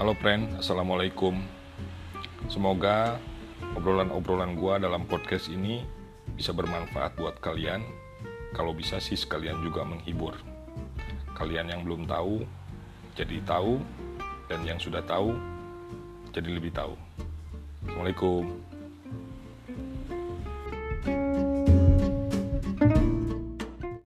Halo friend, Assalamualaikum. Semoga obrolan-obrolan gua dalam podcast ini bisa bermanfaat buat kalian. Kalau bisa sih sekalian juga menghibur. Kalian yang belum tahu, jadi tahu. Dan yang sudah tahu, jadi lebih tahu. Assalamualaikum.